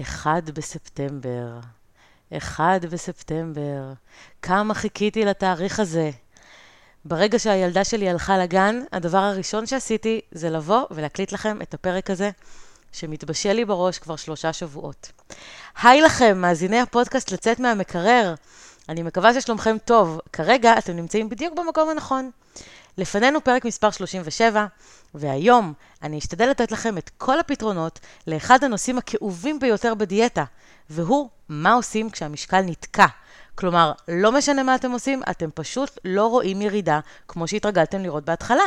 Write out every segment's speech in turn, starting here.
אחד בספטמבר. אחד בספטמבר. כמה חיכיתי לתאריך הזה. ברגע שהילדה שלי הלכה לגן, הדבר הראשון שעשיתי זה לבוא ולהקליט לכם את הפרק הזה, שמתבשל לי בראש כבר שלושה שבועות. היי לכם, מאזיני הפודקאסט לצאת מהמקרר. אני מקווה ששלומכם טוב. כרגע אתם נמצאים בדיוק במקום הנכון. לפנינו פרק מספר 37, והיום אני אשתדל לתת לכם את כל הפתרונות לאחד הנושאים הכאובים ביותר בדיאטה, והוא מה עושים כשהמשקל נתקע. כלומר, לא משנה מה אתם עושים, אתם פשוט לא רואים ירידה כמו שהתרגלתם לראות בהתחלה.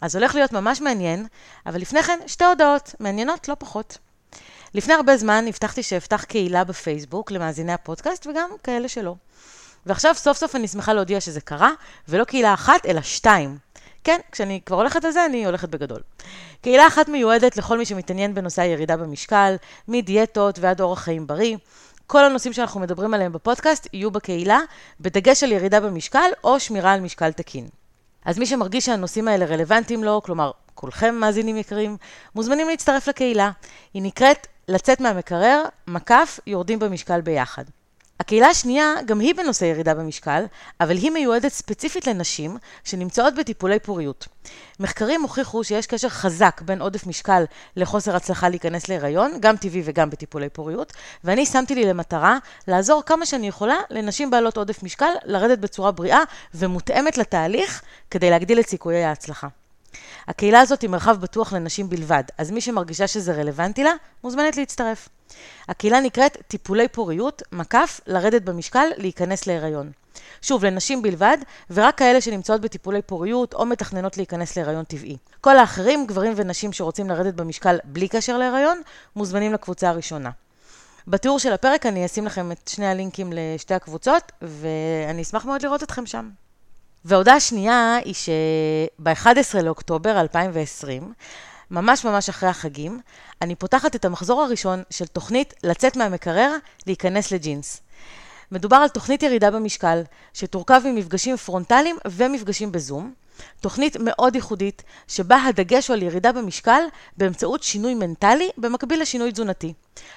אז הולך להיות ממש מעניין, אבל לפני כן שתי הודעות, מעניינות לא פחות. לפני הרבה זמן הבטחתי שאפתח קהילה בפייסבוק למאזיני הפודקאסט וגם כאלה שלא. ועכשיו סוף סוף אני שמחה להודיע שזה קרה, ולא קהילה אחת, אלא שתיים. כן, כשאני כבר הולכת על זה, אני הולכת בגדול. קהילה אחת מיועדת לכל מי שמתעניין בנושא הירידה במשקל, מדיאטות ועד אורח חיים בריא. כל הנושאים שאנחנו מדברים עליהם בפודקאסט יהיו בקהילה, בדגש על ירידה במשקל או שמירה על משקל תקין. אז מי שמרגיש שהנושאים האלה רלוונטיים לו, כלומר, כולכם מאזינים יקרים, מוזמנים להצטרף לקהילה. היא נקראת לצאת מהמקרר, מקף, יורדים במשקל ביחד. הקהילה השנייה, גם היא בנושא ירידה במשקל, אבל היא מיועדת ספציפית לנשים שנמצאות בטיפולי פוריות. מחקרים הוכיחו שיש קשר חזק בין עודף משקל לחוסר הצלחה להיכנס להיריון, גם טבעי וגם בטיפולי פוריות, ואני שמתי לי למטרה לעזור כמה שאני יכולה לנשים בעלות עודף משקל לרדת בצורה בריאה ומותאמת לתהליך כדי להגדיל את סיכויי ההצלחה. הקהילה הזאת היא מרחב בטוח לנשים בלבד, אז מי שמרגישה שזה רלוונטי לה, מוזמנת להצטרף. הקהילה נקראת טיפולי פוריות, מקף, לרדת במשקל, להיכנס להיריון. שוב, לנשים בלבד, ורק כאלה שנמצאות בטיפולי פוריות או מתכננות להיכנס להיריון טבעי. כל האחרים, גברים ונשים שרוצים לרדת במשקל בלי קשר להיריון, מוזמנים לקבוצה הראשונה. בתיאור של הפרק אני אשים לכם את שני הלינקים לשתי הקבוצות, ואני אשמח מאוד לראות אתכם שם. וההודעה השנייה היא שב-11 לאוקטובר 2020, ממש ממש אחרי החגים, אני פותחת את המחזור הראשון של תוכנית לצאת מהמקרר, להיכנס לג'ינס. מדובר על תוכנית ירידה במשקל, שתורכב ממפגשים פרונטליים ומפגשים בזום. תוכנית מאוד ייחודית, שבה הדגש הוא על ירידה במשקל באמצעות שינוי מנטלי במקביל לשינוי תזונתי.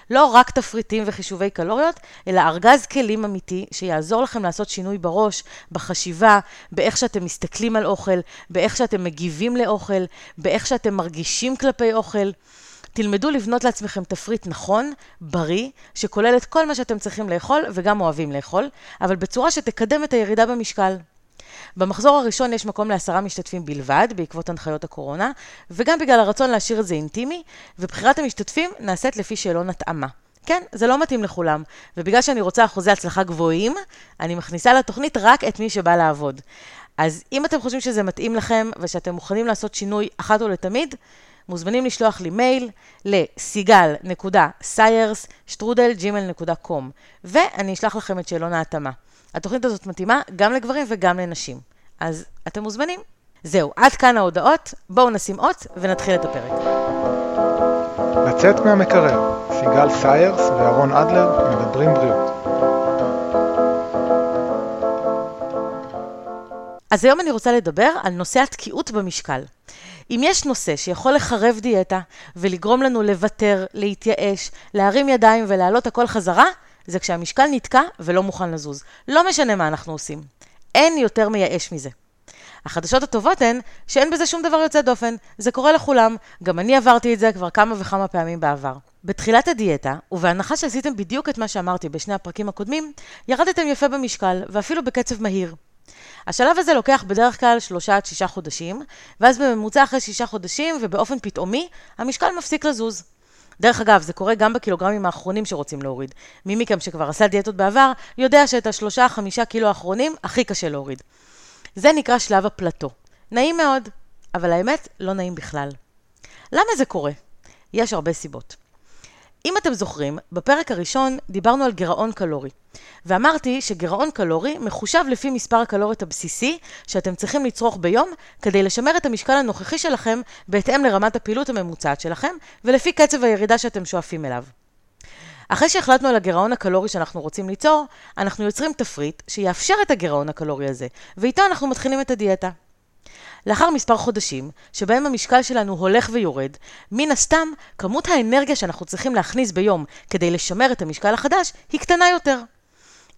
לא רק תפריטים וחישובי קלוריות, אלא ארגז כלים אמיתי שיעזור לכם לעשות שינוי בראש, בחשיבה, באיך שאתם מסתכלים על אוכל, באיך שאתם מגיבים לאוכל, באיך שאתם מרגישים כלפי אוכל. תלמדו לבנות לעצמכם תפריט נכון, בריא, שכולל את כל מה שאתם צריכים לאכול וגם אוהבים לאכול, אבל בצורה שתקדם את הירידה במשקל. במחזור הראשון יש מקום לעשרה משתתפים בלבד, בעקבות הנחיות הקורונה, וגם בגלל הרצון להשאיר את זה אינטימי, ובחירת המשתתפים נעשית לפי שאלון התאמה. כן, זה לא מתאים לכולם, ובגלל שאני רוצה אחוזי הצלחה גבוהים, אני מכניסה לתוכנית רק את מי שבא לעבוד. אז אם אתם חושבים שזה מתאים לכם ושאתם מוכנים לעשות שינוי אחת ולתמיד, מוזמנים לשלוח לי מייל לסיגל.סיירס.שטרודל.gmail.com ואני אשלח לכם את שאלון ההתאמה. התוכנית הזאת מתאימה גם לגברים וגם לנשים. אז אתם מוזמנים. זהו, עד כאן ההודעות, בואו נשים אות ונתחיל את הפרק. לצאת מהמקרר, סיגל סיירס ואהרון אדלר מדברים בריאות. אז היום אני רוצה לדבר על נושא התקיעות במשקל. אם יש נושא שיכול לחרב דיאטה ולגרום לנו לוותר, להתייאש, להרים ידיים ולהעלות הכל חזרה, זה כשהמשקל נתקע ולא מוכן לזוז. לא משנה מה אנחנו עושים. אין יותר מייאש מזה. החדשות הטובות הן שאין בזה שום דבר יוצא דופן, זה קורה לכולם, גם אני עברתי את זה כבר כמה וכמה פעמים בעבר. בתחילת הדיאטה, ובהנחה שעשיתם בדיוק את מה שאמרתי בשני הפרקים הקודמים, ירדתם יפה במשקל, ואפילו בקצב מהיר. השלב הזה לוקח בדרך כלל שלושה עד שישה חודשים, ואז בממוצע אחרי שישה חודשים ובאופן פתאומי, המשקל מפסיק לזוז. דרך אגב, זה קורה גם בקילוגרמים האחרונים שרוצים להוריד. מי מכם שכבר עשה דיאטות בעבר, יודע שאת השלושה, חמישה קילו האחרונים הכי קשה להוריד. זה נקרא שלב הפלטו. נעים מאוד, אבל האמת, לא נעים בכלל. למה זה קורה? יש הרבה סיבות. אם אתם זוכרים, בפרק הראשון דיברנו על גירעון קלורי, ואמרתי שגירעון קלורי מחושב לפי מספר הקלוריות הבסיסי שאתם צריכים לצרוך ביום כדי לשמר את המשקל הנוכחי שלכם בהתאם לרמת הפעילות הממוצעת שלכם ולפי קצב הירידה שאתם שואפים אליו. אחרי שהחלטנו על הגירעון הקלורי שאנחנו רוצים ליצור, אנחנו יוצרים תפריט שיאפשר את הגירעון הקלורי הזה, ואיתו אנחנו מתחילים את הדיאטה. לאחר מספר חודשים, שבהם המשקל שלנו הולך ויורד, מן הסתם, כמות האנרגיה שאנחנו צריכים להכניס ביום כדי לשמר את המשקל החדש, היא קטנה יותר.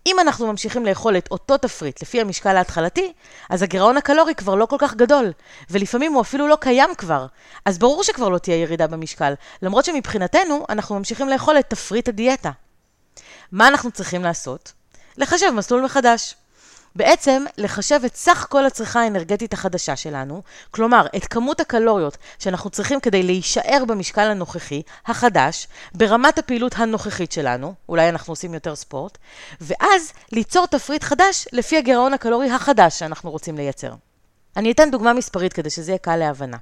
אם אנחנו ממשיכים לאכול את אותו תפריט לפי המשקל ההתחלתי, אז הגירעון הקלורי כבר לא כל כך גדול, ולפעמים הוא אפילו לא קיים כבר. אז ברור שכבר לא תהיה ירידה במשקל, למרות שמבחינתנו אנחנו ממשיכים לאכול את תפריט הדיאטה. מה אנחנו צריכים לעשות? לחשב מסלול מחדש. בעצם לחשב את סך כל הצריכה האנרגטית החדשה שלנו, כלומר את כמות הקלוריות שאנחנו צריכים כדי להישאר במשקל הנוכחי, החדש, ברמת הפעילות הנוכחית שלנו, אולי אנחנו עושים יותר ספורט, ואז ליצור תפריט חדש לפי הגירעון הקלורי החדש שאנחנו רוצים לייצר. אני אתן דוגמה מספרית כדי שזה יהיה קל להבנה.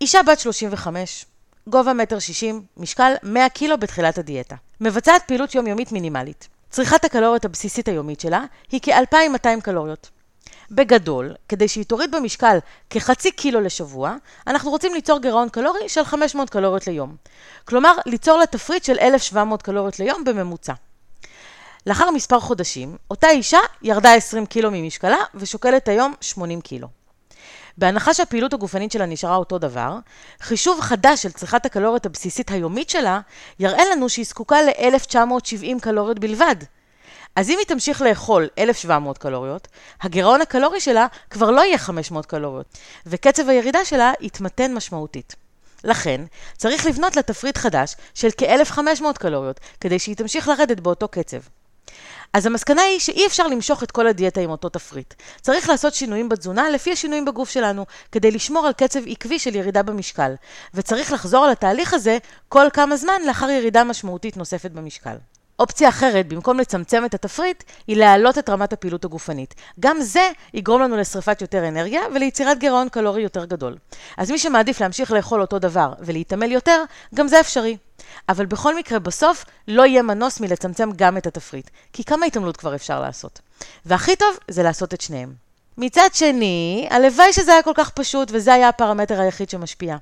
אישה בת 35, גובה מטר שישים, משקל 100 קילו בתחילת הדיאטה. מבצעת פעילות יומיומית מינימלית. צריכת הקלוריות הבסיסית היומית שלה היא כ-2,200 קלוריות. בגדול, כדי שהיא תוריד במשקל כחצי קילו לשבוע, אנחנו רוצים ליצור גירעון קלורי של 500 קלוריות ליום. כלומר, ליצור לה תפריט של 1,700 קלוריות ליום בממוצע. לאחר מספר חודשים, אותה אישה ירדה 20 קילו ממשקלה ושוקלת היום 80 קילו. בהנחה שהפעילות הגופנית שלה נשארה אותו דבר, חישוב חדש של צריכת הקלוריות הבסיסית היומית שלה, יראה לנו שהיא זקוקה ל-1970 קלוריות בלבד. אז אם היא תמשיך לאכול 1,700 קלוריות, הגירעון הקלורי שלה כבר לא יהיה 500 קלוריות, וקצב הירידה שלה יתמתן משמעותית. לכן, צריך לבנות לה תפריט חדש של כ-1,500 קלוריות, כדי שהיא תמשיך לרדת באותו קצב. אז המסקנה היא שאי אפשר למשוך את כל הדיאטה עם אותו תפריט. צריך לעשות שינויים בתזונה לפי השינויים בגוף שלנו, כדי לשמור על קצב עקבי של ירידה במשקל. וצריך לחזור על התהליך הזה כל כמה זמן לאחר ירידה משמעותית נוספת במשקל. אופציה אחרת, במקום לצמצם את התפריט, היא להעלות את רמת הפעילות הגופנית. גם זה יגרום לנו לשריפת יותר אנרגיה וליצירת גירעון קלורי יותר גדול. אז מי שמעדיף להמשיך לאכול אותו דבר ולהתעמל יותר, גם זה אפשרי. אבל בכל מקרה, בסוף לא יהיה מנוס מלצמצם גם את התפריט. כי כמה התעמלות כבר אפשר לעשות? והכי טוב זה לעשות את שניהם. מצד שני, הלוואי שזה היה כל כך פשוט וזה היה הפרמטר היחיד שמשפיע.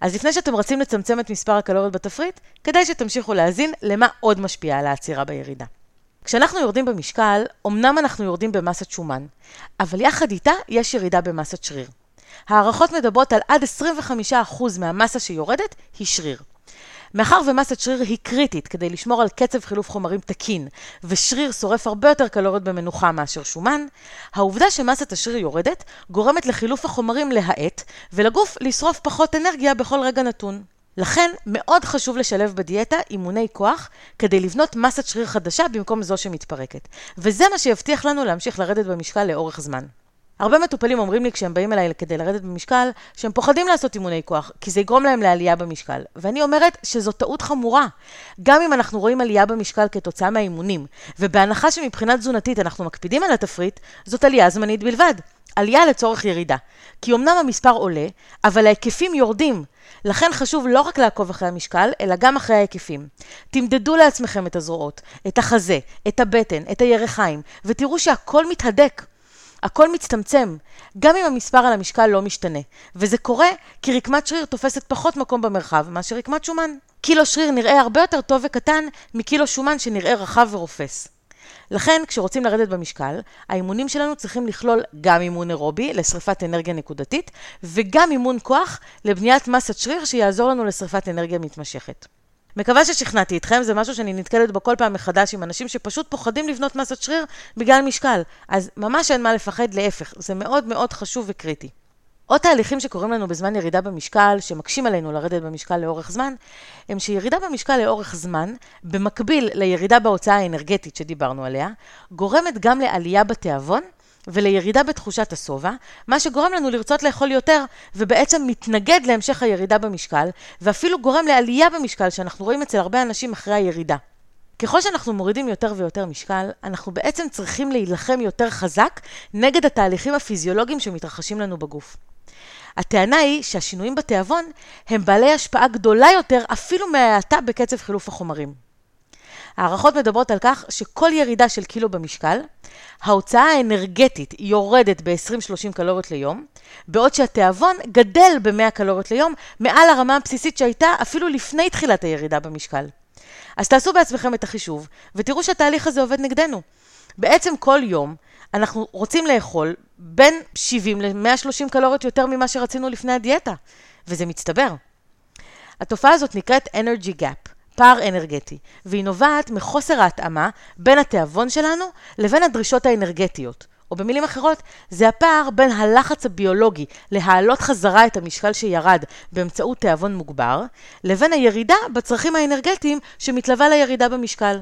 אז לפני שאתם רצים לצמצם את מספר הקלוריות בתפריט, כדאי שתמשיכו להאזין למה עוד משפיע על העצירה בירידה. כשאנחנו יורדים במשקל, אמנם אנחנו יורדים במסת שומן, אבל יחד איתה יש ירידה במסת שריר. הערכות מדברות על עד 25% מהמסה שיורדת היא שריר. מאחר ומסת שריר היא קריטית כדי לשמור על קצב חילוף חומרים תקין, ושריר שורף הרבה יותר קלוריות במנוחה מאשר שומן, העובדה שמסת השריר יורדת גורמת לחילוף החומרים להאט, ולגוף לשרוף פחות אנרגיה בכל רגע נתון. לכן מאוד חשוב לשלב בדיאטה אימוני כוח כדי לבנות מסת שריר חדשה במקום זו שמתפרקת. וזה מה שיבטיח לנו להמשיך לרדת במשקל לאורך זמן. הרבה מטופלים אומרים לי כשהם באים אליי כדי לרדת במשקל, שהם פוחדים לעשות אימוני כוח, כי זה יגרום להם לעלייה במשקל. ואני אומרת שזו טעות חמורה. גם אם אנחנו רואים עלייה במשקל כתוצאה מהאימונים, ובהנחה שמבחינה תזונתית אנחנו מקפידים על התפריט, זאת עלייה זמנית בלבד. עלייה לצורך ירידה. כי אמנם המספר עולה, אבל ההיקפים יורדים. לכן חשוב לא רק לעקוב אחרי המשקל, אלא גם אחרי ההיקפים. תמדדו לעצמכם את הזרועות, את החזה, את הבטן, את הירכיים, ותראו שהכל מתהדק. הכל מצטמצם, גם אם המספר על המשקל לא משתנה. וזה קורה כי רקמת שריר תופסת פחות מקום במרחב מאשר רקמת שומן. קילו שריר נראה הרבה יותר טוב וקטן מקילו שומן שנראה רחב ורופס. לכן, כשרוצים לרדת במשקל, האימונים שלנו צריכים לכלול גם אימון אירובי לשרפת אנרגיה נקודתית, וגם אימון כוח לבניית מסת שריר שיעזור לנו לשרפת אנרגיה מתמשכת. מקווה ששכנעתי אתכם, זה משהו שאני נתקלת בו כל פעם מחדש עם אנשים שפשוט פוחדים לבנות מסת שריר בגלל משקל. אז ממש אין מה לפחד, להפך, זה מאוד מאוד חשוב וקריטי. עוד תהליכים שקורים לנו בזמן ירידה במשקל, שמקשים עלינו לרדת במשקל לאורך זמן, הם שירידה במשקל לאורך זמן, במקביל לירידה בהוצאה האנרגטית שדיברנו עליה, גורמת גם לעלייה בתיאבון ולירידה בתחושת השובע, מה שגורם לנו לרצות לאכול יותר, ובעצם מתנגד להמשך הירידה במשקל, ואפילו גורם לעלייה במשקל שאנחנו רואים אצל הרבה אנשים אחרי הירידה. ככל שאנחנו מורידים יותר ויותר משקל, אנחנו בעצם צריכים להילחם יותר חזק נגד התהליכים הפיזיולוגיים שמתרחשים לנו בגוף. הטענה היא שהשינויים בתיאבון הם בעלי השפעה גדולה יותר אפילו מההאטה בקצב חילוף החומרים. הערכות מדברות על כך שכל ירידה של קילו במשקל, ההוצאה האנרגטית יורדת ב-20-30 קלוריות ליום, בעוד שהתיאבון גדל ב-100 קלוריות ליום מעל הרמה הבסיסית שהייתה אפילו לפני תחילת הירידה במשקל. אז תעשו בעצמכם את החישוב, ותראו שהתהליך הזה עובד נגדנו. בעצם כל יום אנחנו רוצים לאכול בין 70 ל-130 קלוריות יותר ממה שרצינו לפני הדיאטה, וזה מצטבר. התופעה הזאת נקראת Energy Gap, פער אנרגטי, והיא נובעת מחוסר ההתאמה בין התיאבון שלנו לבין הדרישות האנרגטיות. או במילים אחרות, זה הפער בין הלחץ הביולוגי להעלות חזרה את המשקל שירד באמצעות תיאבון מוגבר, לבין הירידה בצרכים האנרגטיים שמתלווה לירידה במשקל.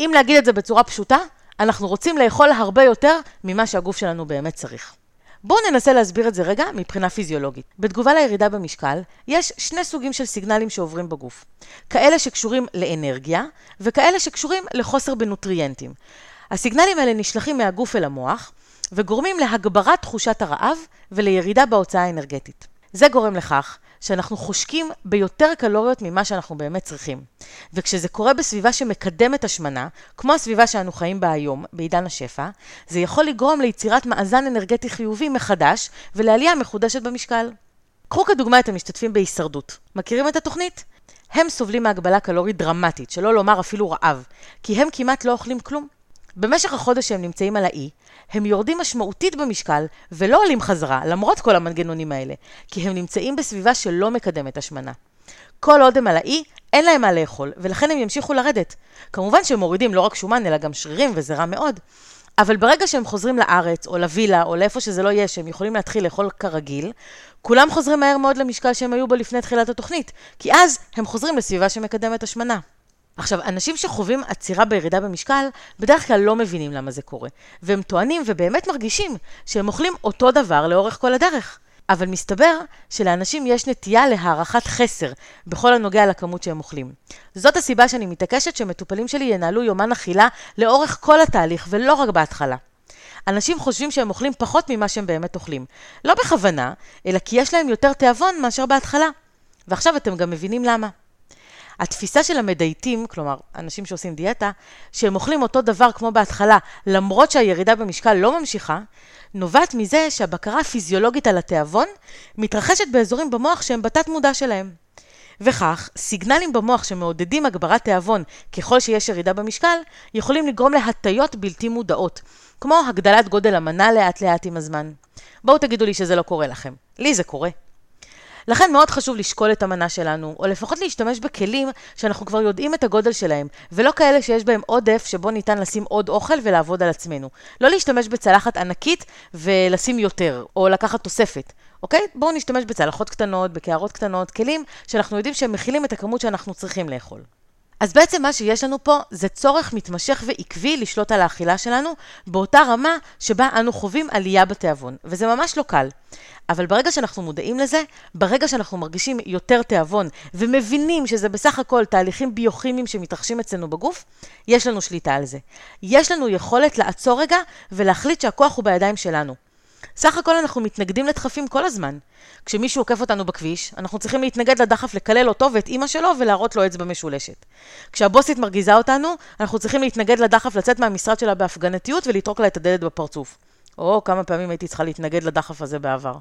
אם להגיד את זה בצורה פשוטה, אנחנו רוצים לאכול הרבה יותר ממה שהגוף שלנו באמת צריך. בואו ננסה להסביר את זה רגע מבחינה פיזיולוגית. בתגובה לירידה במשקל, יש שני סוגים של סיגנלים שעוברים בגוף. כאלה שקשורים לאנרגיה, וכאלה שקשורים לחוסר בנוטריאנטים. הסיגנלים האלה נשלחים מהגוף אל המוח, וגורמים להגברת תחושת הרעב ולירידה בהוצאה האנרגטית. זה גורם לכך שאנחנו חושקים ביותר קלוריות ממה שאנחנו באמת צריכים. וכשזה קורה בסביבה שמקדמת השמנה, כמו הסביבה שאנו חיים בה היום, בעידן השפע, זה יכול לגרום ליצירת מאזן אנרגטי חיובי מחדש ולעלייה מחודשת במשקל. קחו כדוגמה את המשתתפים בהישרדות. מכירים את התוכנית? הם סובלים מהגבלה קלורית דרמטית, שלא לומר אפילו רעב, כי הם כמעט לא אוכלים כלום. במשך החודש שהם נמצאים על האי, הם יורדים משמעותית במשקל ולא עולים חזרה, למרות כל המנגנונים האלה, כי הם נמצאים בסביבה שלא מקדמת השמנה. כל עוד הם על האי, אין להם מה לאכול, ולכן הם ימשיכו לרדת. כמובן שהם מורידים לא רק שומן, אלא גם שרירים, וזה רע מאוד. אבל ברגע שהם חוזרים לארץ, או לווילה, או לאיפה שזה לא יהיה, שהם יכולים להתחיל לאכול כרגיל, כולם חוזרים מהר מאוד למשקל שהם היו בו לפני תחילת התוכנית, כי אז הם חוזרים לסביבה שמקדמת השמנה. עכשיו, אנשים שחווים עצירה בירידה במשקל, בדרך כלל לא מבינים למה זה קורה. והם טוענים ובאמת מרגישים שהם אוכלים אותו דבר לאורך כל הדרך. אבל מסתבר שלאנשים יש נטייה להערכת חסר בכל הנוגע לכמות שהם אוכלים. זאת הסיבה שאני מתעקשת שמטופלים שלי ינהלו יומן אכילה לאורך כל התהליך ולא רק בהתחלה. אנשים חושבים שהם אוכלים פחות ממה שהם באמת אוכלים. לא בכוונה, אלא כי יש להם יותר תיאבון מאשר בהתחלה. ועכשיו אתם גם מבינים למה. התפיסה של המדייטים, כלומר, אנשים שעושים דיאטה, שהם אוכלים אותו דבר כמו בהתחלה, למרות שהירידה במשקל לא ממשיכה, נובעת מזה שהבקרה הפיזיולוגית על התיאבון מתרחשת באזורים במוח שהם בתת מודע שלהם. וכך, סיגנלים במוח שמעודדים הגברת תיאבון ככל שיש ירידה במשקל, יכולים לגרום להטיות בלתי מודעות, כמו הגדלת גודל המנה לאט לאט עם הזמן. בואו תגידו לי שזה לא קורה לכם. לי זה קורה. לכן מאוד חשוב לשקול את המנה שלנו, או לפחות להשתמש בכלים שאנחנו כבר יודעים את הגודל שלהם, ולא כאלה שיש בהם עודף שבו ניתן לשים עוד אוכל ולעבוד על עצמנו. לא להשתמש בצלחת ענקית ולשים יותר, או לקחת תוספת. אוקיי? בואו נשתמש בצלחות קטנות, בקערות קטנות, כלים שאנחנו יודעים שהם מכילים את הכמות שאנחנו צריכים לאכול. אז בעצם מה שיש לנו פה זה צורך מתמשך ועקבי לשלוט על האכילה שלנו באותה רמה שבה אנו חווים עלייה בתיאבון, וזה ממש לא קל. אבל ברגע שאנחנו מודעים לזה, ברגע שאנחנו מרגישים יותר תיאבון ומבינים שזה בסך הכל תהליכים ביוכימיים שמתרחשים אצלנו בגוף, יש לנו שליטה על זה. יש לנו יכולת לעצור רגע ולהחליט שהכוח הוא בידיים שלנו. סך הכל אנחנו מתנגדים לדחפים כל הזמן. כשמישהו עוקף אותנו בכביש, אנחנו צריכים להתנגד לדחף לקלל אותו ואת אימא שלו ולהראות לו אצבע משולשת. כשהבוסית מרגיזה אותנו, אנחנו צריכים להתנגד לדחף לצאת מהמשרד שלה בהפגנתיות ולטרוק לה את הדלת בפרצוף. או, כמה פעמים הייתי צריכה להתנגד לדחף הזה בעבר.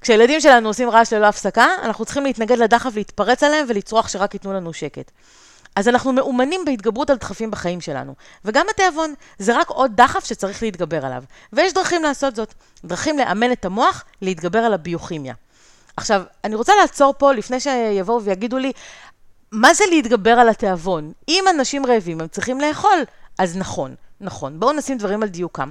כשהילדים שלנו עושים רעש ללא הפסקה, אנחנו צריכים להתנגד לדחף, להתפרץ עליהם ולצרוח שרק ייתנו לנו שקט. אז אנחנו מאומנים בהתגברות על דחפים בחיים שלנו. וגם התיאבון, זה רק עוד דחף שצריך להתגבר עליו. ויש דרכים לעשות זאת. דרכים לאמן את המוח להתגבר על הביוכימיה. עכשיו, אני רוצה לעצור פה לפני שיבואו ויגידו לי, מה זה להתגבר על התיאבון? אם אנשים רעבים הם צריכים לאכול, אז נכון, נכון. בואו נשים דברים על דיוקם.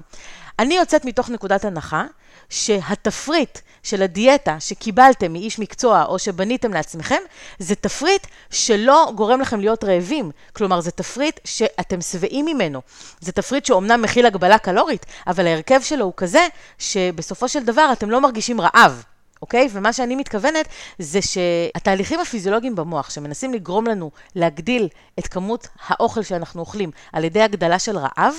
אני יוצאת מתוך נקודת הנחה שהתפריט של הדיאטה שקיבלתם מאיש מקצוע או שבניתם לעצמכם, זה תפריט שלא גורם לכם להיות רעבים. כלומר, זה תפריט שאתם שבעים ממנו. זה תפריט שאומנם מכיל הגבלה קלורית, אבל ההרכב שלו הוא כזה שבסופו של דבר אתם לא מרגישים רעב. אוקיי? ומה שאני מתכוונת זה שהתהליכים הפיזיולוגיים במוח שמנסים לגרום לנו להגדיל את כמות האוכל שאנחנו אוכלים על ידי הגדלה של רעב,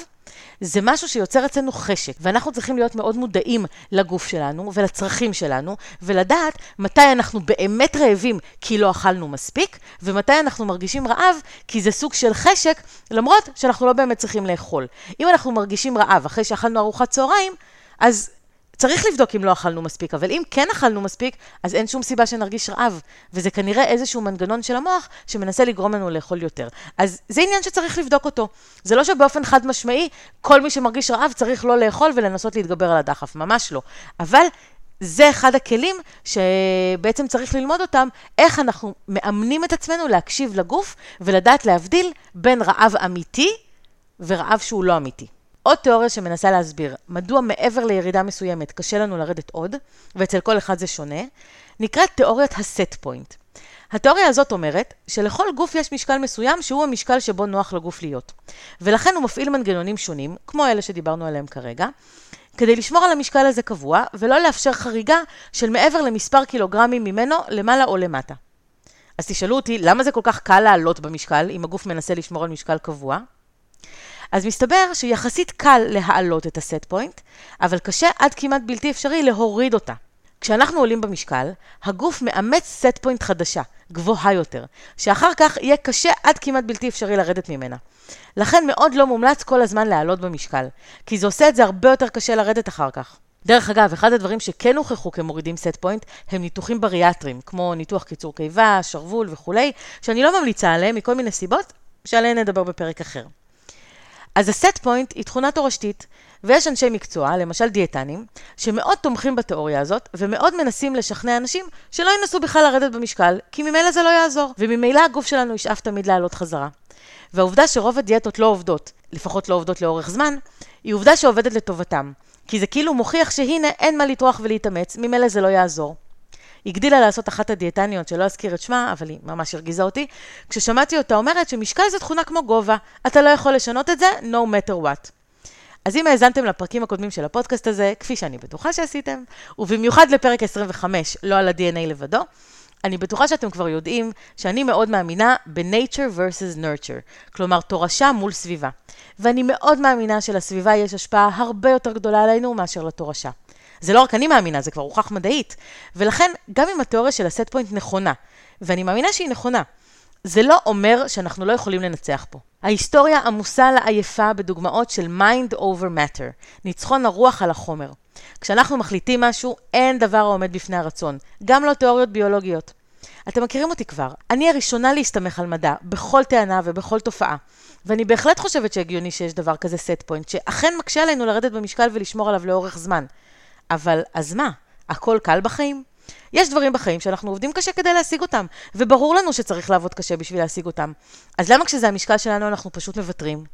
זה משהו שיוצר אצלנו חשק, ואנחנו צריכים להיות מאוד מודעים לגוף שלנו ולצרכים שלנו, ולדעת מתי אנחנו באמת רעבים כי לא אכלנו מספיק, ומתי אנחנו מרגישים רעב כי זה סוג של חשק, למרות שאנחנו לא באמת צריכים לאכול. אם אנחנו מרגישים רעב אחרי שאכלנו ארוחת צהריים, אז צריך לבדוק אם לא אכלנו מספיק, אבל אם כן אכלנו מספיק, אז אין שום סיבה שנרגיש רעב. וזה כנראה איזשהו מנגנון של המוח שמנסה לגרום לנו לאכול יותר. אז זה עניין שצריך לבדוק אותו. זה לא שבאופן חד משמעי, כל מי שמרגיש רעב צריך לא לאכול ולנסות להתגבר על הדחף, ממש לא. אבל זה אחד הכלים שבעצם צריך ללמוד אותם, איך אנחנו מאמנים את עצמנו להקשיב לגוף ולדעת להבדיל בין רעב אמיתי ורעב שהוא לא אמיתי. עוד תיאוריה שמנסה להסביר מדוע מעבר לירידה מסוימת קשה לנו לרדת עוד, ואצל כל אחד זה שונה, נקראת תיאוריית הסט פוינט. התיאוריה הזאת אומרת שלכל גוף יש משקל מסוים שהוא המשקל שבו נוח לגוף להיות. ולכן הוא מפעיל מנגנונים שונים, כמו אלה שדיברנו עליהם כרגע, כדי לשמור על המשקל הזה קבוע, ולא לאפשר חריגה של מעבר למספר קילוגרמים ממנו למעלה או למטה. אז תשאלו אותי, למה זה כל כך קל לעלות במשקל, אם הגוף מנסה לשמור על משקל קבוע? אז מסתבר שיחסית קל להעלות את ה set point, אבל קשה עד כמעט בלתי אפשרי להוריד אותה. כשאנחנו עולים במשקל, הגוף מאמץ set point חדשה, גבוהה יותר, שאחר כך יהיה קשה עד כמעט בלתי אפשרי לרדת ממנה. לכן מאוד לא מומלץ כל הזמן לעלות במשקל, כי זה עושה את זה הרבה יותר קשה לרדת אחר כך. דרך אגב, אחד הדברים שכן הוכחו כמורידים set point, הם ניתוחים בריאטריים, כמו ניתוח קיצור קיבה, שרוול וכולי, שאני לא ממליצה עליהם מכל מיני סיבות, שעליהן נדבר בפרק אחר. אז הסט פוינט היא תכונה תורשתית, ויש אנשי מקצוע, למשל דיאטנים, שמאוד תומכים בתיאוריה הזאת, ומאוד מנסים לשכנע אנשים שלא ינסו בכלל לרדת במשקל, כי ממילא זה לא יעזור, וממילא הגוף שלנו ישאף תמיד לעלות חזרה. והעובדה שרוב הדיאטות לא עובדות, לפחות לא עובדות לאורך זמן, היא עובדה שעובדת לטובתם. כי זה כאילו מוכיח שהנה אין מה לטרוח ולהתאמץ, ממילא זה לא יעזור. הגדילה לעשות אחת הדיאטניות, שלא אזכיר את שמה, אבל היא ממש הרגיזה אותי, כששמעתי אותה אומרת שמשקל זה תכונה כמו גובה, אתה לא יכול לשנות את זה, no matter what. אז אם האזנתם לפרקים הקודמים של הפודקאסט הזה, כפי שאני בטוחה שעשיתם, ובמיוחד לפרק 25, לא על ה-DNA לבדו, אני בטוחה שאתם כבר יודעים שאני מאוד מאמינה ב-nature versus nurture, כלומר תורשה מול סביבה. ואני מאוד מאמינה שלסביבה יש השפעה הרבה יותר גדולה עלינו מאשר לתורשה. זה לא רק אני מאמינה, זה כבר הוכח מדעית. ולכן, גם אם התיאוריה של הסט פוינט נכונה, ואני מאמינה שהיא נכונה, זה לא אומר שאנחנו לא יכולים לנצח פה. ההיסטוריה עמוסה לעייפה בדוגמאות של mind over matter, ניצחון הרוח על החומר. כשאנחנו מחליטים משהו, אין דבר העומד בפני הרצון, גם לא תיאוריות ביולוגיות. אתם מכירים אותי כבר, אני הראשונה להסתמך על מדע, בכל טענה ובכל תופעה. ואני בהחלט חושבת שהגיוני שיש דבר כזה set point, שאכן מקשה עלינו לרדת במשקל ולשמור עליו לאורך זמן. אבל אז מה? הכל קל בחיים? יש דברים בחיים שאנחנו עובדים קשה כדי להשיג אותם, וברור לנו שצריך לעבוד קשה בשביל להשיג אותם. אז למה כשזה המשקל שלנו אנחנו פשוט מוותרים?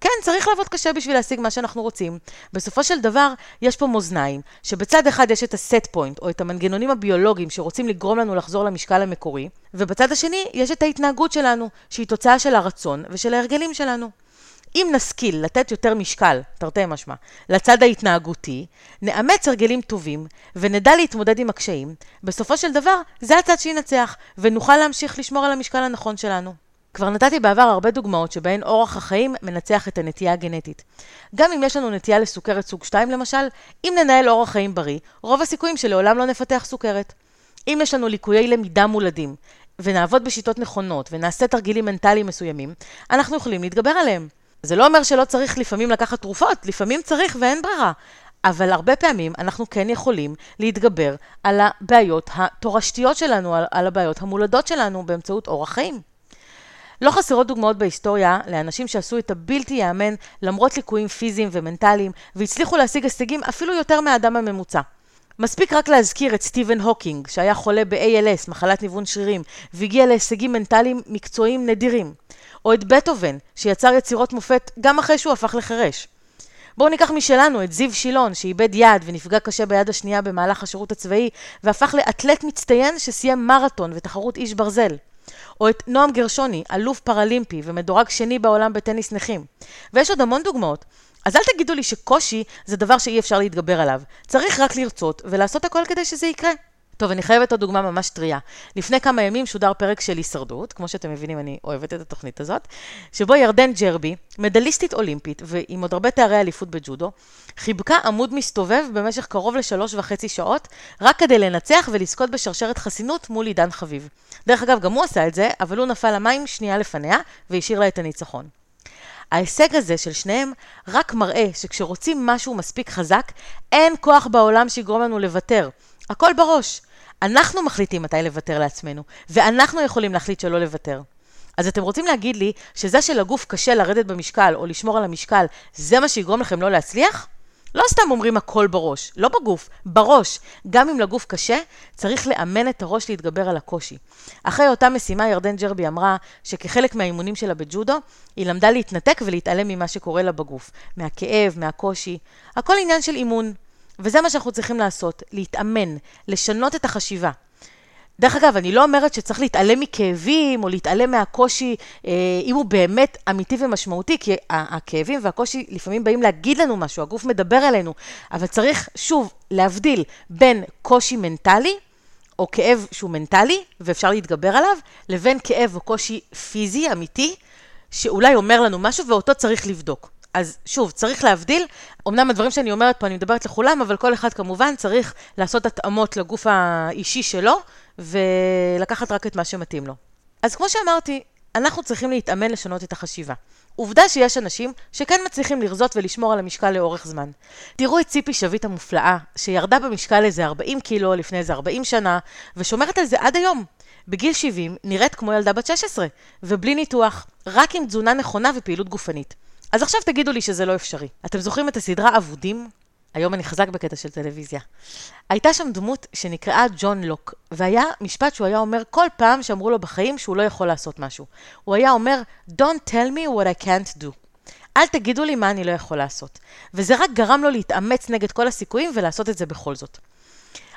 כן, צריך לעבוד קשה בשביל להשיג מה שאנחנו רוצים. בסופו של דבר, יש פה מאזניים, שבצד אחד יש את הסט פוינט, או את המנגנונים הביולוגיים שרוצים לגרום לנו לחזור למשקל המקורי, ובצד השני יש את ההתנהגות שלנו, שהיא תוצאה של הרצון ושל ההרגלים שלנו. אם נשכיל לתת יותר משקל, תרתי משמע, לצד ההתנהגותי, נאמץ הרגלים טובים ונדע להתמודד עם הקשיים, בסופו של דבר זה הצד שינצח, ונוכל להמשיך לשמור על המשקל הנכון שלנו. כבר נתתי בעבר הרבה דוגמאות שבהן אורח החיים מנצח את הנטייה הגנטית. גם אם יש לנו נטייה לסוכרת סוג 2 למשל, אם ננהל אורח חיים בריא, רוב הסיכויים שלעולם לא נפתח סוכרת. אם יש לנו ליקויי למידה מולדים, ונעבוד בשיטות נכונות, ונעשה תרגילים מנטליים מסוימים, אנחנו יכולים להתגבר עליהם. זה לא אומר שלא צריך לפעמים לקחת תרופות, לפעמים צריך ואין ברירה. אבל הרבה פעמים אנחנו כן יכולים להתגבר על הבעיות התורשתיות שלנו, על, על הבעיות המולדות שלנו באמצעות אורח חיים. לא חסרות דוגמאות בהיסטוריה לאנשים שעשו את הבלתי ייאמן למרות ליקויים פיזיים ומנטליים, והצליחו להשיג הישגים אפילו יותר מהאדם הממוצע. מספיק רק להזכיר את סטיבן הוקינג, שהיה חולה ב-ALS, מחלת ניוון שרירים, והגיע להישגים מנטליים מקצועיים נדירים. או את בטהובן, שיצר יצירות מופת גם אחרי שהוא הפך לחירש. בואו ניקח משלנו את זיו שילון, שאיבד יד ונפגע קשה ביד השנייה במהלך השירות הצבאי, והפך לאתלט מצטיין שסיים מרתון ותחרות איש ברזל. או את נועם גרשוני, אלוף פראלימפי ומדורג שני בעולם בטניס נכים. ויש עוד המון דוגמאות. אז אל תגידו לי שקושי זה דבר שאי אפשר להתגבר עליו. צריך רק לרצות ולעשות הכל כדי שזה יקרה. טוב, אני חייבת עוד דוגמה ממש טריה. לפני כמה ימים שודר פרק של הישרדות, כמו שאתם מבינים, אני אוהבת את התוכנית הזאת, שבו ירדן ג'רבי, מדליסטית אולימפית ועם עוד הרבה תארי אליפות בג'ודו, חיבקה עמוד מסתובב במשך קרוב לשלוש וחצי שעות, רק כדי לנצח ולזכות בשרשרת חסינות מול עידן חביב. דרך אגב, גם הוא עשה את זה, אבל הוא נפל למים שנייה לפניה והשאיר לה את הניצחון. ההישג הזה של שניהם רק מראה שכשרוצים משהו מספיק חזק, אין כוח בעולם שיגרום לנו לוותר. הכל בראש. אנחנו מחליטים מתי לוותר לעצמנו, ואנחנו יכולים להחליט שלא לוותר. אז אתם רוצים להגיד לי שזה שלגוף קשה לרדת במשקל או לשמור על המשקל, זה מה שיגרום לכם לא להצליח? לא סתם אומרים הכל בראש, לא בגוף, בראש. גם אם לגוף קשה, צריך לאמן את הראש להתגבר על הקושי. אחרי אותה משימה, ירדן ג'רבי אמרה שכחלק מהאימונים שלה בג'ודו, היא למדה להתנתק ולהתעלם ממה שקורה לה בגוף. מהכאב, מהקושי. הכל עניין של אימון. וזה מה שאנחנו צריכים לעשות, להתאמן, לשנות את החשיבה. דרך אגב, אני לא אומרת שצריך להתעלם מכאבים או להתעלם מהקושי, אה, אם הוא באמת אמיתי ומשמעותי, כי הכאבים והקושי לפעמים באים להגיד לנו משהו, הגוף מדבר אלינו, אבל צריך, שוב, להבדיל בין קושי מנטלי, או כאב שהוא מנטלי, ואפשר להתגבר עליו, לבין כאב או קושי פיזי, אמיתי, שאולי אומר לנו משהו ואותו צריך לבדוק. אז שוב, צריך להבדיל. אמנם הדברים שאני אומרת פה, אני מדברת לכולם, אבל כל אחד כמובן צריך לעשות התאמות לגוף האישי שלו, ולקחת רק את מה שמתאים לו. אז כמו שאמרתי, אנחנו צריכים להתאמן לשנות את החשיבה. עובדה שיש אנשים שכן מצליחים לרזות ולשמור על המשקל לאורך זמן. תראו את ציפי שביט המופלאה, שירדה במשקל איזה 40 קילו לפני איזה 40 שנה, ושומרת על זה עד היום. בגיל 70 נראית כמו ילדה בת 16, ובלי ניתוח, רק עם תזונה נכונה ופעילות גופנית. אז עכשיו תגידו לי שזה לא אפשרי. אתם זוכרים את הסדרה אבודים? היום אני חזק בקטע של טלוויזיה. הייתה שם דמות שנקראה ג'ון לוק, והיה משפט שהוא היה אומר כל פעם שאמרו לו בחיים שהוא לא יכול לעשות משהו. הוא היה אומר, Don't tell me what I can't do. אל תגידו לי מה אני לא יכול לעשות. וזה רק גרם לו להתאמץ נגד כל הסיכויים ולעשות את זה בכל זאת.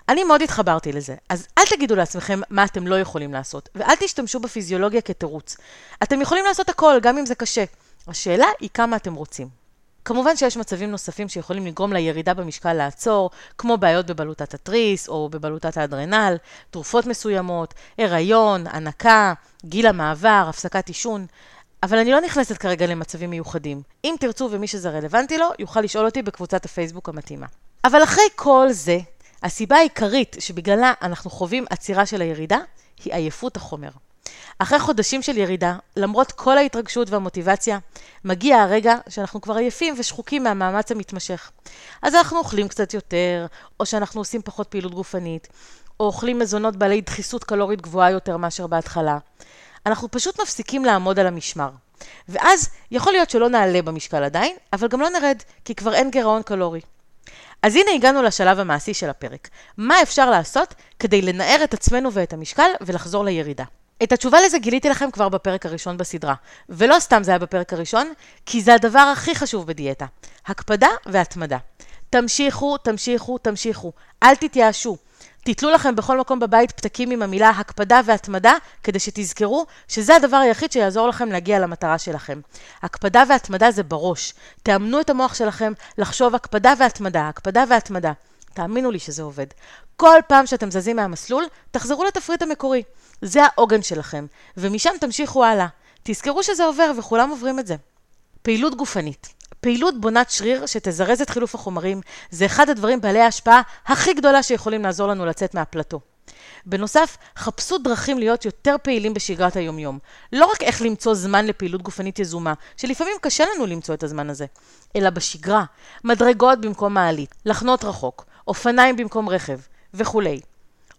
אני מאוד התחברתי לזה, אז אל תגידו לעצמכם מה אתם לא יכולים לעשות, ואל תשתמשו בפיזיולוגיה כתירוץ. אתם יכולים לעשות הכל, גם אם זה קשה. השאלה היא כמה אתם רוצים. כמובן שיש מצבים נוספים שיכולים לגרום לירידה במשקל לעצור, כמו בעיות בבלוטת התריס או בבלוטת האדרנל, תרופות מסוימות, הריון, הנקה, גיל המעבר, הפסקת עישון, אבל אני לא נכנסת כרגע למצבים מיוחדים. אם תרצו ומי שזה רלוונטי לו, יוכל לשאול אותי בקבוצת הפייסבוק המתאימה. אבל אחרי כל זה, הסיבה העיקרית שבגללה אנחנו חווים עצירה של הירידה, היא עייפות החומר. אחרי חודשים של ירידה, למרות כל ההתרגשות והמוטיבציה, מגיע הרגע שאנחנו כבר עייפים ושחוקים מהמאמץ המתמשך. אז אנחנו אוכלים קצת יותר, או שאנחנו עושים פחות פעילות גופנית, או אוכלים מזונות בעלי דחיסות קלורית גבוהה יותר מאשר בהתחלה. אנחנו פשוט מפסיקים לעמוד על המשמר. ואז יכול להיות שלא נעלה במשקל עדיין, אבל גם לא נרד, כי כבר אין גירעון קלורי. אז הנה הגענו לשלב המעשי של הפרק. מה אפשר לעשות כדי לנער את עצמנו ואת המשקל ולחזור לירידה? את התשובה לזה גיליתי לכם כבר בפרק הראשון בסדרה. ולא סתם זה היה בפרק הראשון, כי זה הדבר הכי חשוב בדיאטה. הקפדה והתמדה. תמשיכו, תמשיכו, תמשיכו. אל תתייאשו. תתלו לכם בכל מקום בבית פתקים עם המילה הקפדה והתמדה, כדי שתזכרו שזה הדבר היחיד שיעזור לכם להגיע למטרה שלכם. הקפדה והתמדה זה בראש. תאמנו את המוח שלכם לחשוב הקפדה והתמדה, הקפדה והתמדה. תאמינו לי שזה עובד. כל פעם שאתם זזים מהמסלול, תחזרו לתפריט המקורי. זה העוגן שלכם, ומשם תמשיכו הלאה. תזכרו שזה עובר וכולם עוברים את זה. פעילות גופנית. פעילות בונת שריר שתזרז את חילוף החומרים, זה אחד הדברים בעלי ההשפעה הכי גדולה שיכולים לעזור לנו לצאת מהפלטו. בנוסף, חפשו דרכים להיות יותר פעילים בשגרת היומיום. לא רק איך למצוא זמן לפעילות גופנית יזומה, שלפעמים קשה לנו למצוא את הזמן הזה, אלא בשגרה, מדרגות במקום מעלית, לחנות רחוק, אופניים במקום רכב, וכולי.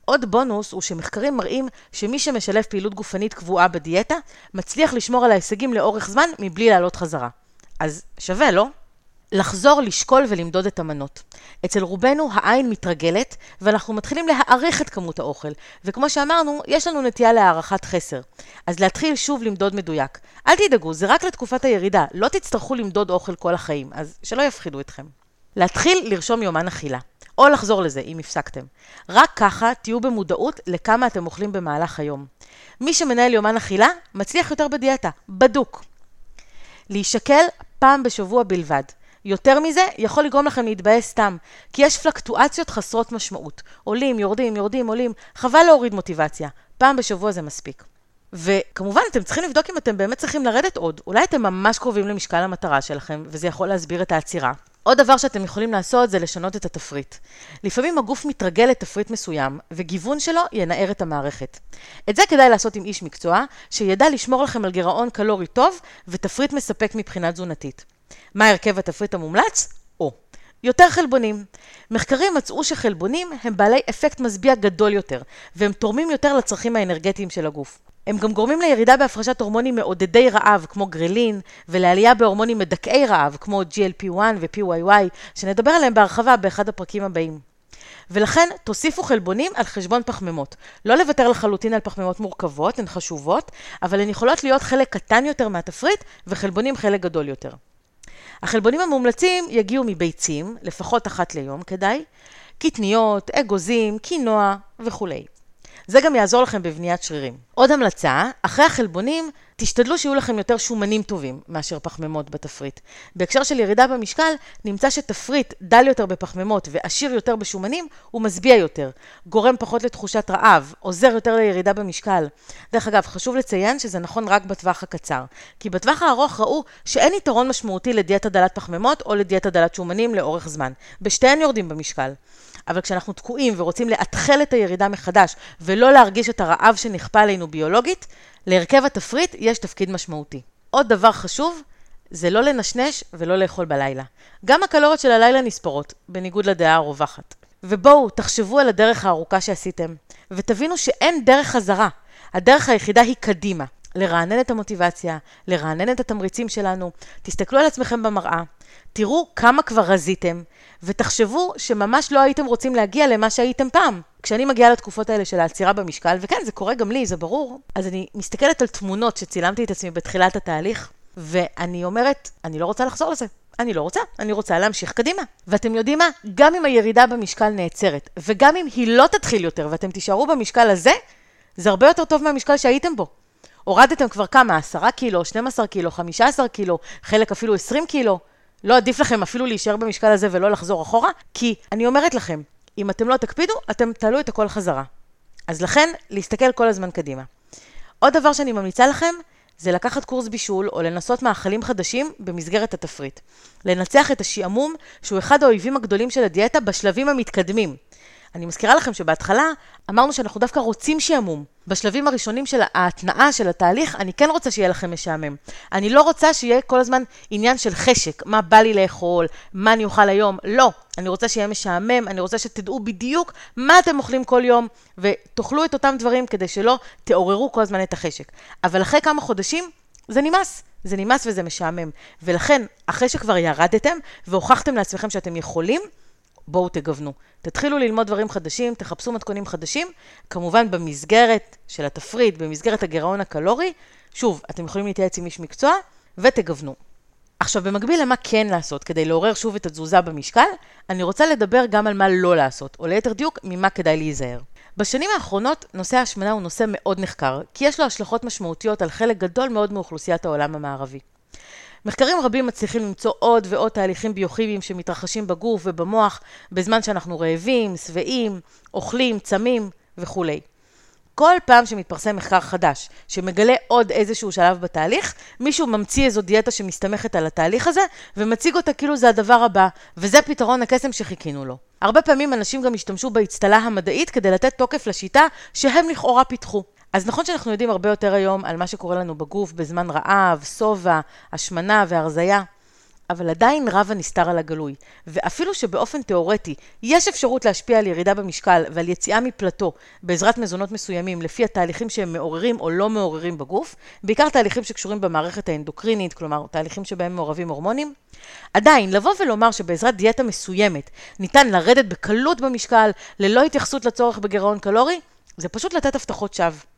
עוד בונוס הוא שמחקרים מראים שמי שמשלב פעילות גופנית קבועה בדיאטה, מצליח לשמור על ההישגים לאורך זמן מבלי לעלות חזרה. אז שווה, לא? לחזור, לשקול ולמדוד את המנות. אצל רובנו העין מתרגלת, ואנחנו מתחילים להעריך את כמות האוכל. וכמו שאמרנו, יש לנו נטייה להערכת חסר. אז להתחיל שוב למדוד מדויק. אל תדאגו, זה רק לתקופת הירידה, לא תצטרכו למדוד אוכל כל החיים, אז שלא יפחידו אתכם. להתחיל לרשום יומן אכילה. או לחזור לזה, אם הפסקתם. רק ככה תהיו במודעות לכמה אתם אוכלים במהלך היום. מי שמנהל יומן אכילה, מצליח יותר בדיאטה, בדוק. להישקל פעם בשבוע בלבד. יותר מזה, יכול לגרום לכם להתבאס סתם, כי יש פלקטואציות חסרות משמעות. עולים, יורדים, יורדים, עולים, חבל להוריד מוטיבציה. פעם בשבוע זה מספיק. וכמובן, אתם צריכים לבדוק אם אתם באמת צריכים לרדת עוד. אולי אתם ממש קרובים למשקל המטרה שלכם, וזה יכול להסביר את העצירה. עוד דבר שאתם יכולים לעשות זה לשנות את התפריט. לפעמים הגוף מתרגל לתפריט מסוים, וגיוון שלו ינער את המערכת. את זה כדאי לעשות עם איש מקצוע, שידע לשמור לכם על גירעון קלורי טוב, ותפריט מספק מבחינה תזונתית. מה הרכב התפריט המומלץ? או. יותר חלבונים. מחקרים מצאו שחלבונים הם בעלי אפקט משביע גדול יותר, והם תורמים יותר לצרכים האנרגטיים של הגוף. הם גם גורמים לירידה בהפרשת הורמונים מעודדי רעב כמו גרלין, ולעלייה בהורמונים מדכאי רעב כמו GLP-1 ו-PYY, שנדבר עליהם בהרחבה באחד הפרקים הבאים. ולכן תוסיפו חלבונים על חשבון פחמימות. לא לוותר לחלוטין על פחמימות מורכבות, הן חשובות, אבל הן יכולות להיות חלק קטן יותר מהתפריט, וחלבונים חלק גדול יותר. החלבונים המומלצים יגיעו מביצים, לפחות אחת ליום כדאי, קטניות, אגוזים, קינוע וכולי. זה גם יעזור לכם בבניית שרירים. עוד המלצה, אחרי החלבונים, תשתדלו שיהיו לכם יותר שומנים טובים מאשר פחמימות בתפריט. בהקשר של ירידה במשקל, נמצא שתפריט דל יותר בפחמימות ועשיר יותר בשומנים, הוא משביע יותר, גורם פחות לתחושת רעב, עוזר יותר לירידה במשקל. דרך אגב, חשוב לציין שזה נכון רק בטווח הקצר, כי בטווח הארוך ראו שאין יתרון משמעותי לדיאטה דלת פחמימות או לדיאטה דלת שומנים לאורך זמן. בשתיהן יורדים במשקל. אבל כשאנחנו תקועים ורוצים לאתחל את הירידה מחדש ולא להרגיש את הרעב שנכפה עלינו ביולוגית, להרכב התפריט יש תפקיד משמעותי. עוד דבר חשוב, זה לא לנשנש ולא לאכול בלילה. גם הקלוריות של הלילה נספרות, בניגוד לדעה הרווחת. ובואו, תחשבו על הדרך הארוכה שעשיתם, ותבינו שאין דרך חזרה. הדרך היחידה היא קדימה. לרענן את המוטיבציה, לרענן את התמריצים שלנו. תסתכלו על עצמכם במראה, תראו כמה כבר רזיתם, ותחשבו שממש לא הייתם רוצים להגיע למה שהייתם פעם. כשאני מגיעה לתקופות האלה של העצירה במשקל, וכן, זה קורה גם לי, זה ברור, אז אני מסתכלת על תמונות שצילמתי את עצמי בתחילת התהליך, ואני אומרת, אני לא רוצה לחזור לזה. אני לא רוצה, אני רוצה להמשיך קדימה. ואתם יודעים מה? גם אם הירידה במשקל נעצרת, וגם אם היא לא תתחיל יותר ואתם תישארו במשקל הזה, זה הרבה יותר טוב מהמשקל שהייתם בו. הורדתם כבר כמה? 10 קילו, 12 קילו, 15 קילו, חלק אפילו 20 קילו. לא עדיף לכם אפילו להישאר במשקל הזה ולא לחזור אחורה? כי אני אומרת לכם, אם אתם לא תקפידו, אתם תעלו את הכל חזרה. אז לכן, להסתכל כל הזמן קדימה. עוד דבר שאני ממליצה לכם, זה לקחת קורס בישול או לנסות מאכלים חדשים במסגרת התפריט. לנצח את השעמום, שהוא אחד האויבים הגדולים של הדיאטה בשלבים המתקדמים. אני מזכירה לכם שבהתחלה אמרנו שאנחנו דווקא רוצים שעמום. בשלבים הראשונים של ההתנעה של התהליך, אני כן רוצה שיהיה לכם משעמם. אני לא רוצה שיהיה כל הזמן עניין של חשק, מה בא לי לאכול, מה אני אוכל היום. לא, אני רוצה שיהיה משעמם, אני רוצה שתדעו בדיוק מה אתם אוכלים כל יום, ותאכלו את אותם דברים כדי שלא תעוררו כל הזמן את החשק. אבל אחרי כמה חודשים, זה נמאס. זה נמאס וזה משעמם. ולכן, אחרי שכבר ירדתם והוכחתם לעצמכם שאתם יכולים, בואו תגוונו. תתחילו ללמוד דברים חדשים, תחפשו מתכונים חדשים, כמובן במסגרת של התפריט, במסגרת הגירעון הקלורי. שוב, אתם יכולים להתייעץ עם איש מקצוע, ותגוונו. עכשיו, במקביל למה כן לעשות כדי לעורר שוב את התזוזה במשקל, אני רוצה לדבר גם על מה לא לעשות, או ליתר דיוק, ממה כדאי להיזהר. בשנים האחרונות, נושא ההשמנה הוא נושא מאוד נחקר, כי יש לו השלכות משמעותיות על חלק גדול מאוד מאוכלוסיית העולם המערבי. מחקרים רבים מצליחים למצוא עוד ועוד תהליכים ביוכימיים שמתרחשים בגוף ובמוח בזמן שאנחנו רעבים, שבעים, אוכלים, צמים וכולי. כל פעם שמתפרסם מחקר חדש, שמגלה עוד איזשהו שלב בתהליך, מישהו ממציא איזו דיאטה שמסתמכת על התהליך הזה, ומציג אותה כאילו זה הדבר הבא, וזה פתרון הקסם שחיכינו לו. הרבה פעמים אנשים גם השתמשו באצטלה המדעית כדי לתת תוקף לשיטה שהם לכאורה פיתחו. אז נכון שאנחנו יודעים הרבה יותר היום על מה שקורה לנו בגוף בזמן רעב, שובע, השמנה והרזייה, אבל עדיין רב הנסתר על הגלוי. ואפילו שבאופן תיאורטי יש אפשרות להשפיע על ירידה במשקל ועל יציאה מפלטו בעזרת מזונות מסוימים לפי התהליכים שהם מעוררים או לא מעוררים בגוף, בעיקר תהליכים שקשורים במערכת האנדוקרינית, כלומר תהליכים שבהם מעורבים הורמונים, עדיין, לבוא ולומר שבעזרת דיאטה מסוימת ניתן לרדת בקלות במשקל ללא התייחסות לצורך בגירעון קלורי, זה פשוט לתת הבטחות שווא.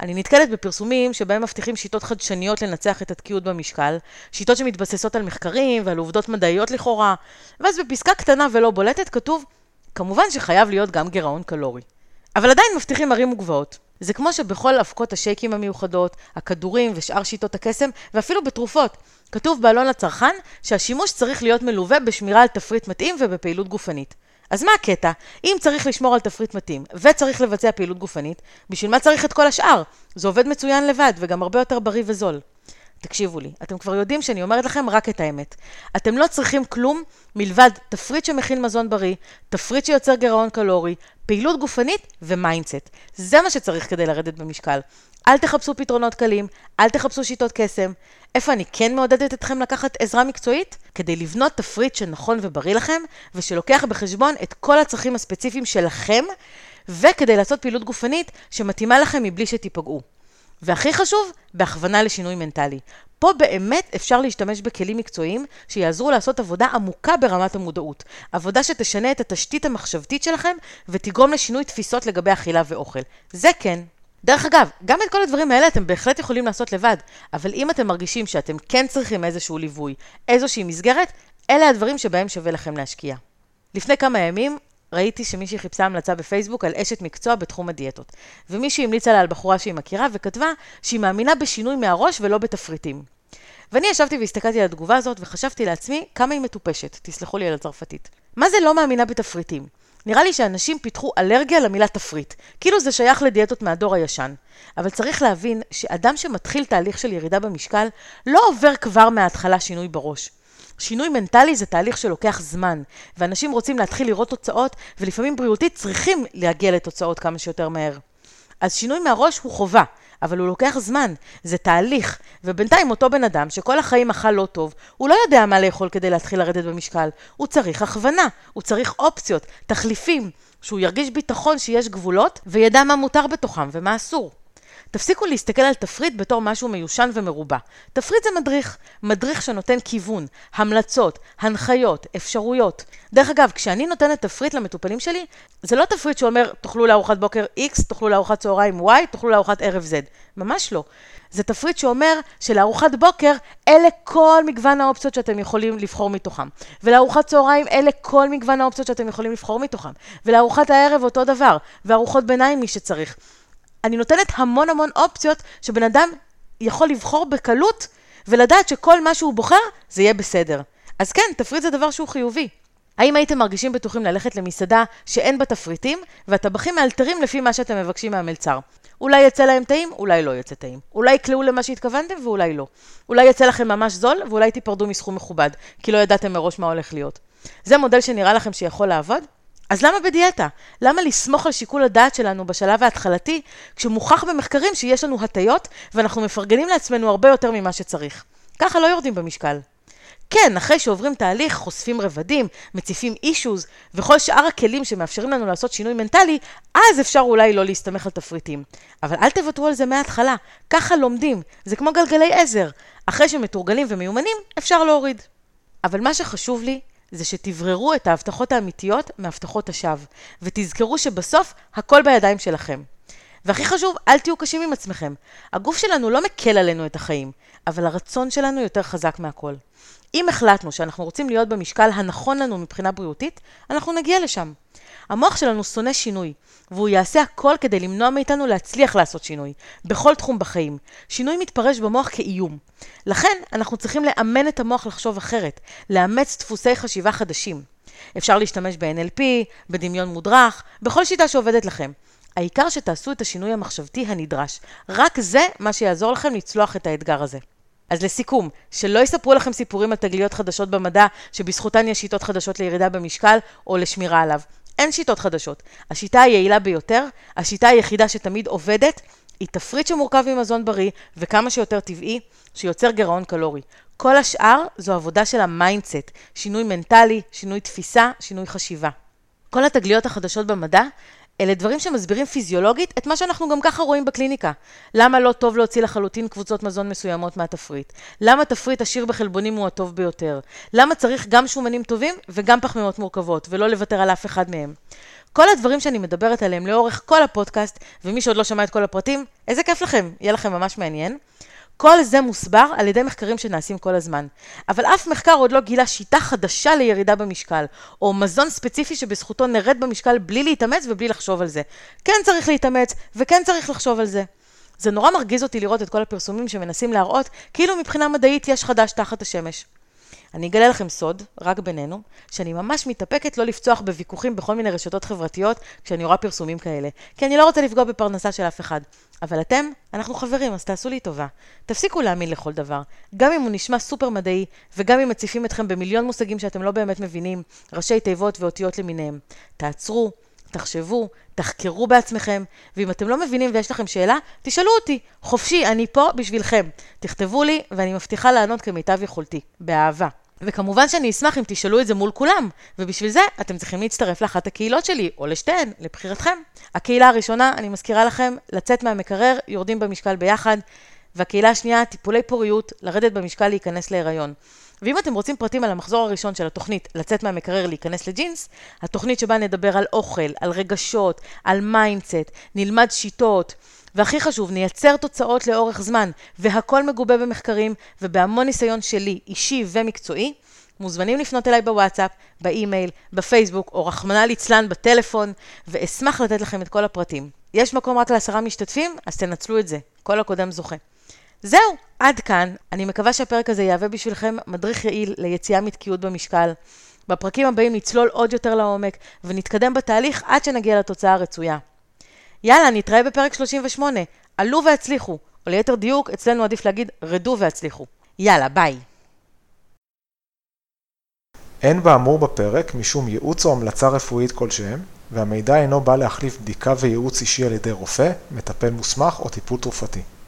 אני נתקלת בפרסומים שבהם מבטיחים שיטות חדשניות לנצח את התקיעות במשקל, שיטות שמתבססות על מחקרים ועל עובדות מדעיות לכאורה, ואז בפסקה קטנה ולא בולטת כתוב, כמובן שחייב להיות גם גירעון קלורי. אבל עדיין מבטיחים ערים וגבעות. זה כמו שבכל אבקות השייקים המיוחדות, הכדורים ושאר שיטות הקסם, ואפילו בתרופות, כתוב בעלון לצרכן שהשימוש צריך להיות מלווה בשמירה על תפריט מתאים ובפעילות גופנית. אז מה הקטע? אם צריך לשמור על תפריט מתאים וצריך לבצע פעילות גופנית, בשביל מה צריך את כל השאר? זה עובד מצוין לבד וגם הרבה יותר בריא וזול. תקשיבו לי, אתם כבר יודעים שאני אומרת לכם רק את האמת. אתם לא צריכים כלום מלבד תפריט שמכין מזון בריא, תפריט שיוצר גירעון קלורי, פעילות גופנית ו mindset. זה מה שצריך כדי לרדת במשקל. אל תחפשו פתרונות קלים, אל תחפשו שיטות קסם. איפה אני כן מעודדת אתכם לקחת עזרה מקצועית? כדי לבנות תפריט שנכון ובריא לכם, ושלוקח בחשבון את כל הצרכים הספציפיים שלכם, וכדי לעשות פעילות גופנית שמתאימה לכם מבלי שתיפגעו. והכי חשוב, בהכוונה לשינוי מנטלי. פה באמת אפשר להשתמש בכלים מקצועיים שיעזרו לעשות עבודה עמוקה ברמת המודעות. עבודה שתשנה את התשתית המחשבתית שלכם ותגרום לשינוי תפיסות לגבי אכילה ואוכל. זה כן. דרך אגב, גם את כל הדברים האלה אתם בהחלט יכולים לעשות לבד, אבל אם אתם מרגישים שאתם כן צריכים איזשהו ליווי, איזושהי מסגרת, אלה הדברים שבהם שווה לכם להשקיע. לפני כמה ימים ראיתי שמישהי חיפשה המלצה בפייסבוק על אשת מקצוע בתחום הדיאטות. ומישהי המליצה לה על בחורה שהיא מכירה וכתבה שהיא מאמינה בשינוי מהראש ולא בתפריטים. ואני ישבתי והסתכלתי על התגובה הזאת וחשבתי לעצמי כמה היא מטופשת, תסלחו לי על הצרפתית. מה זה לא מאמינה בתפריטים? נראה לי שאנשים פיתחו אלרגיה למילה תפריט, כאילו זה שייך לדיאטות מהדור הישן. אבל צריך להבין שאדם שמתחיל תהליך של ירידה במשקל לא עובר כבר מההתחלה שינוי בראש. שינוי מנטלי זה תהליך שלוקח זמן, ואנשים רוצים להתחיל לראות תוצאות, ולפעמים בריאותית צריכים להגיע לתוצאות כמה שיותר מהר. אז שינוי מהראש הוא חובה, אבל הוא לוקח זמן, זה תהליך, ובינתיים אותו בן אדם שכל החיים אכל לא טוב, הוא לא יודע מה לאכול כדי להתחיל לרדת במשקל, הוא צריך הכוונה, הוא צריך אופציות, תחליפים, שהוא ירגיש ביטחון שיש גבולות, וידע מה מותר בתוכם ומה אסור. תפסיקו להסתכל על תפריט בתור משהו מיושן ומרובע. תפריט זה מדריך, מדריך שנותן כיוון, המלצות, הנחיות, אפשרויות. דרך אגב, כשאני נותנת תפריט למטופלים שלי, זה לא תפריט שאומר, תאכלו לארוחת בוקר X, תאכלו לארוחת צהריים Y, תאכלו לארוחת ערב Z. ממש לא. זה תפריט שאומר שלארוחת בוקר, אלה כל מגוון האופציות שאתם יכולים לבחור מתוכם. ולארוחת צהריים, אלה כל מגוון האופציות שאתם יכולים לבחור מתוכם. ולארוחת הערב אותו דבר, וארוחות ביניים מי שצריך. אני נותנת המון המון אופציות שבן אדם יכול לבחור בקלות ולדעת שכל מה שהוא בוחר זה יהיה בסדר. אז כן, תפריט זה דבר שהוא חיובי. האם הייתם מרגישים בטוחים ללכת למסעדה שאין בה תפריטים, והטבחים מאלתרים לפי מה שאתם מבקשים מהמלצר? אולי יצא להם טעים, אולי לא יצא טעים. אולי יקלעו למה שהתכוונתם ואולי לא. אולי יצא לכם ממש זול, ואולי תיפרדו מסכום מכובד, כי לא ידעתם מראש מה הולך להיות. זה מודל שנראה לכם שיכול לעבוד? אז למה בדיאטה? למה לסמוך על שיקול הדעת שלנו בשלב ההתחלתי, כשמוכח במחקרים שיש לנו הטיות ואנחנו מפרגנים לעצמנו הרבה יותר ממה שצריך? ככה לא יורדים במשקל. כן, אחרי שעוברים תהליך, חושפים רבדים, מציפים אישוז, וכל שאר הכלים שמאפשרים לנו לעשות שינוי מנטלי, אז אפשר אולי לא להסתמך על תפריטים. אבל אל תוותרו על זה מההתחלה, ככה לומדים, זה כמו גלגלי עזר. אחרי שמתורגלים ומיומנים, אפשר להוריד. אבל מה שחשוב לי, זה שתבררו את ההבטחות האמיתיות מהבטחות השווא, ותזכרו שבסוף הכל בידיים שלכם. והכי חשוב, אל תהיו קשים עם עצמכם. הגוף שלנו לא מקל עלינו את החיים, אבל הרצון שלנו יותר חזק מהכל. אם החלטנו שאנחנו רוצים להיות במשקל הנכון לנו מבחינה בריאותית, אנחנו נגיע לשם. המוח שלנו שונא שינוי, והוא יעשה הכל כדי למנוע מאיתנו להצליח לעשות שינוי, בכל תחום בחיים. שינוי מתפרש במוח כאיום. לכן, אנחנו צריכים לאמן את המוח לחשוב אחרת, לאמץ דפוסי חשיבה חדשים. אפשר להשתמש ב-NLP, בדמיון מודרך, בכל שיטה שעובדת לכם. העיקר שתעשו את השינוי המחשבתי הנדרש. רק זה מה שיעזור לכם לצלוח את האתגר הזה. אז לסיכום, שלא יספרו לכם סיפורים על תגליות חדשות במדע, שבזכותן יש שיטות חדשות לירידה במשקל או לשמירה עליו. אין שיטות חדשות. השיטה היעילה ביותר, השיטה היחידה שתמיד עובדת, היא תפריט שמורכב ממזון בריא וכמה שיותר טבעי, שיוצר גירעון קלורי. כל השאר זו עבודה של ה mindset, שינוי מנטלי, שינוי תפיסה, שינוי חשיבה. כל התגליות החדשות במדע אלה דברים שמסבירים פיזיולוגית את מה שאנחנו גם ככה רואים בקליניקה. למה לא טוב להוציא לחלוטין קבוצות מזון מסוימות מהתפריט? למה תפריט עשיר בחלבונים הוא הטוב ביותר? למה צריך גם שומנים טובים וגם פחמימות מורכבות, ולא לוותר על אף אחד מהם? כל הדברים שאני מדברת עליהם לאורך כל הפודקאסט, ומי שעוד לא שמע את כל הפרטים, איזה כיף לכם, יהיה לכם ממש מעניין. כל זה מוסבר על ידי מחקרים שנעשים כל הזמן. אבל אף מחקר עוד לא גילה שיטה חדשה לירידה במשקל, או מזון ספציפי שבזכותו נרד במשקל בלי להתאמץ ובלי לחשוב על זה. כן צריך להתאמץ, וכן צריך לחשוב על זה. זה נורא מרגיז אותי לראות את כל הפרסומים שמנסים להראות כאילו מבחינה מדעית יש חדש תחת השמש. אני אגלה לכם סוד, רק בינינו, שאני ממש מתאפקת לא לפצוח בוויכוחים בכל מיני רשתות חברתיות כשאני רואה פרסומים כאלה. כי אני לא רוצה לפגוע בפרנסה של אף אחד. אבל אתם, אנחנו חברים, אז תעשו לי טובה. תפסיקו להאמין לכל דבר. גם אם הוא נשמע סופר מדעי, וגם אם מציפים אתכם במיליון מושגים שאתם לא באמת מבינים, ראשי תיבות ואותיות למיניהם. תעצרו, תחשבו, תחקרו בעצמכם, ואם אתם לא מבינים ויש לכם שאלה, תשאלו אותי. חופשי, אני פה בשבילכם. תכתבו לי, ואני מבטיחה לענות כמיטב יכולתי. באהבה. וכמובן שאני אשמח אם תשאלו את זה מול כולם, ובשביל זה אתם צריכים להצטרף לאחת הקהילות שלי, או לשתיהן, לבחירתכם. הקהילה הראשונה, אני מזכירה לכם, לצאת מהמקרר, יורדים במשקל ביחד, והקהילה השנייה, טיפולי פוריות, לרדת במשקל להיכנס להיריון. ואם אתם רוצים פרטים על המחזור הראשון של התוכנית לצאת מהמקרר להיכנס לג'ינס, התוכנית שבה נדבר על אוכל, על רגשות, על mindset, נלמד שיטות, והכי חשוב, נייצר תוצאות לאורך זמן, והכל מגובה במחקרים ובהמון ניסיון שלי, אישי ומקצועי, מוזמנים לפנות אליי בוואטסאפ, באימייל, בפייסבוק, או רחמנא ליצלן בטלפון, ואשמח לתת לכם את כל הפרטים. יש מקום רק לעשרה משתתפים, אז תנצלו את זה. כל הקודם זוכה. זהו, עד כאן. אני מקווה שהפרק הזה יהווה בשבילכם מדריך יעיל ליציאה מתקיעות במשקל. בפרקים הבאים נצלול עוד יותר לעומק, ונתקדם בתהליך עד שנגיע לתוצאה הרצויה. יאללה, נתראה בפרק 38. עלו והצליחו, או ליתר דיוק, אצלנו עדיף להגיד רדו והצליחו. יאללה, ביי. אין באמור בפרק משום ייעוץ או המלצה רפואית כלשהם, והמידע אינו בא להחליף בדיקה וייעוץ אישי על ידי רופא, מטפל מוסמך או טיפול תרופתי.